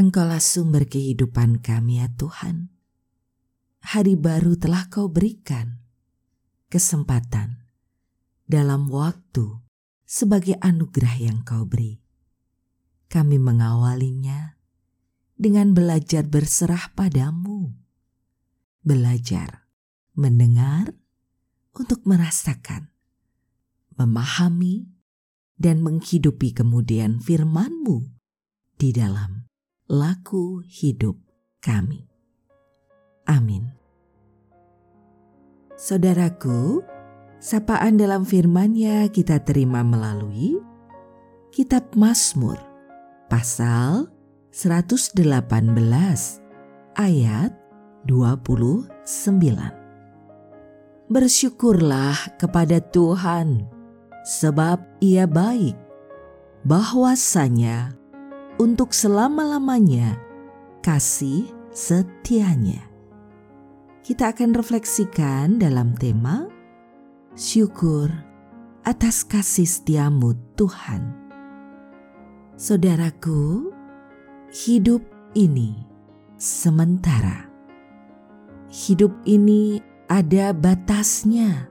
Engkaulah sumber kehidupan kami ya Tuhan. Hari baru telah kau berikan. Kesempatan dalam waktu sebagai anugerah yang kau beri. Kami mengawalinya dengan belajar berserah padamu. Belajar, mendengar, untuk merasakan, memahami, dan menghidupi kemudian firman-Mu di dalam laku hidup kami. Amin. Saudaraku, sapaan dalam firman-Nya kita terima melalui Kitab Mazmur pasal 118 ayat 29. Bersyukurlah kepada Tuhan sebab Ia baik, bahwasanya untuk selama-lamanya kasih setianya. Kita akan refleksikan dalam tema syukur atas kasih setiamu Tuhan. Saudaraku, hidup ini sementara. Hidup ini ada batasnya.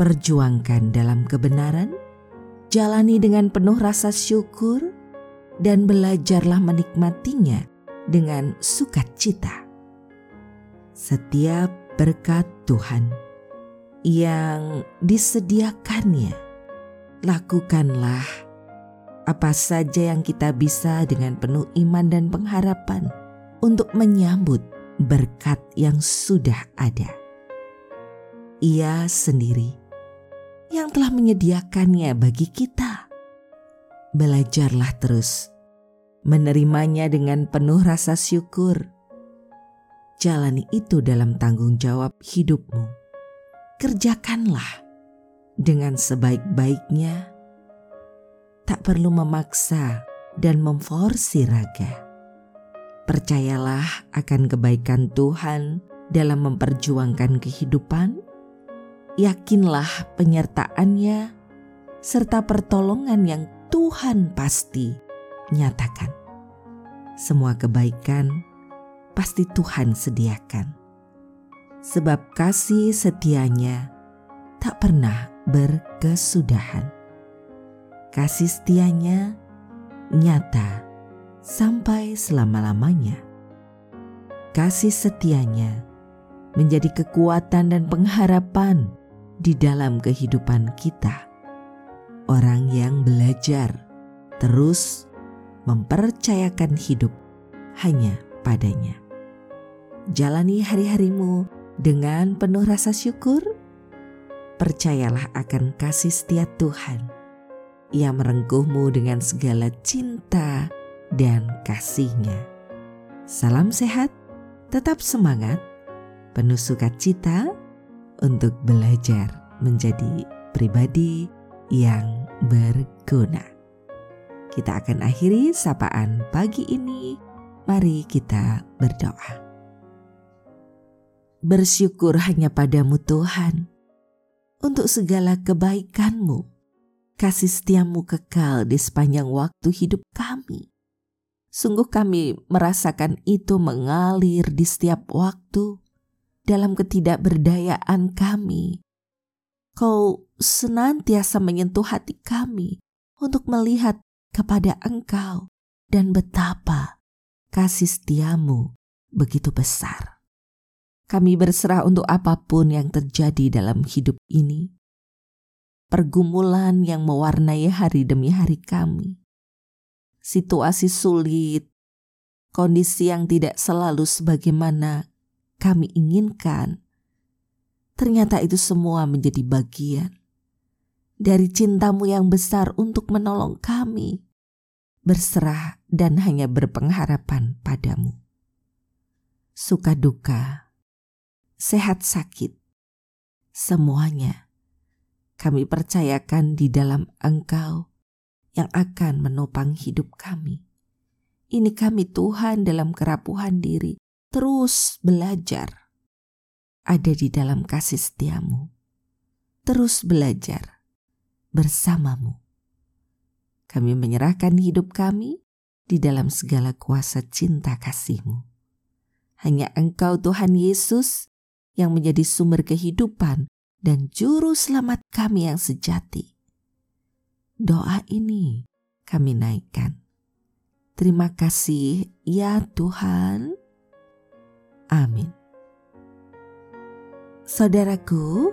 Perjuangkan dalam kebenaran, jalani dengan penuh rasa syukur, dan belajarlah menikmatinya dengan sukacita. Setiap berkat Tuhan yang disediakannya, lakukanlah apa saja yang kita bisa dengan penuh iman dan pengharapan untuk menyambut berkat yang sudah ada. Ia sendiri yang telah menyediakannya bagi kita belajarlah terus menerimanya dengan penuh rasa syukur. Jalani itu dalam tanggung jawab hidupmu. Kerjakanlah dengan sebaik-baiknya. Tak perlu memaksa dan memforsi raga. Percayalah akan kebaikan Tuhan dalam memperjuangkan kehidupan. Yakinlah penyertaannya serta pertolongan yang Tuhan pasti nyatakan. Semua kebaikan pasti Tuhan sediakan. Sebab kasih setianya tak pernah berkesudahan. Kasih setianya nyata sampai selama-lamanya. Kasih setianya menjadi kekuatan dan pengharapan di dalam kehidupan kita orang yang belajar terus mempercayakan hidup hanya padanya. Jalani hari-harimu dengan penuh rasa syukur. Percayalah akan kasih setia Tuhan. Ia merengkuhmu dengan segala cinta dan kasihnya. Salam sehat, tetap semangat, penuh sukacita untuk belajar menjadi pribadi yang berguna. Kita akan akhiri sapaan pagi ini. Mari kita berdoa. Bersyukur hanya padamu Tuhan untuk segala kebaikanmu, kasih setiamu kekal di sepanjang waktu hidup kami. Sungguh kami merasakan itu mengalir di setiap waktu dalam ketidakberdayaan kami. Kau senantiasa menyentuh hati kami untuk melihat kepada Engkau dan betapa kasih setiamu begitu besar. Kami berserah untuk apa pun yang terjadi dalam hidup ini. Pergumulan yang mewarnai hari demi hari kami. Situasi sulit, kondisi yang tidak selalu sebagaimana kami inginkan. Ternyata itu semua menjadi bagian dari cintamu yang besar untuk menolong kami, berserah dan hanya berpengharapan padamu. suka duka, sehat sakit, semuanya kami percayakan di dalam Engkau yang akan menopang hidup kami. Ini kami Tuhan dalam kerapuhan diri terus belajar ada di dalam kasih setiamu. Terus belajar bersamamu. Kami menyerahkan hidup kami di dalam segala kuasa cinta kasihmu. Hanya Engkau Tuhan Yesus yang menjadi sumber kehidupan dan juru selamat kami yang sejati. Doa ini kami naikkan. Terima kasih ya Tuhan. Amin. Saudaraku,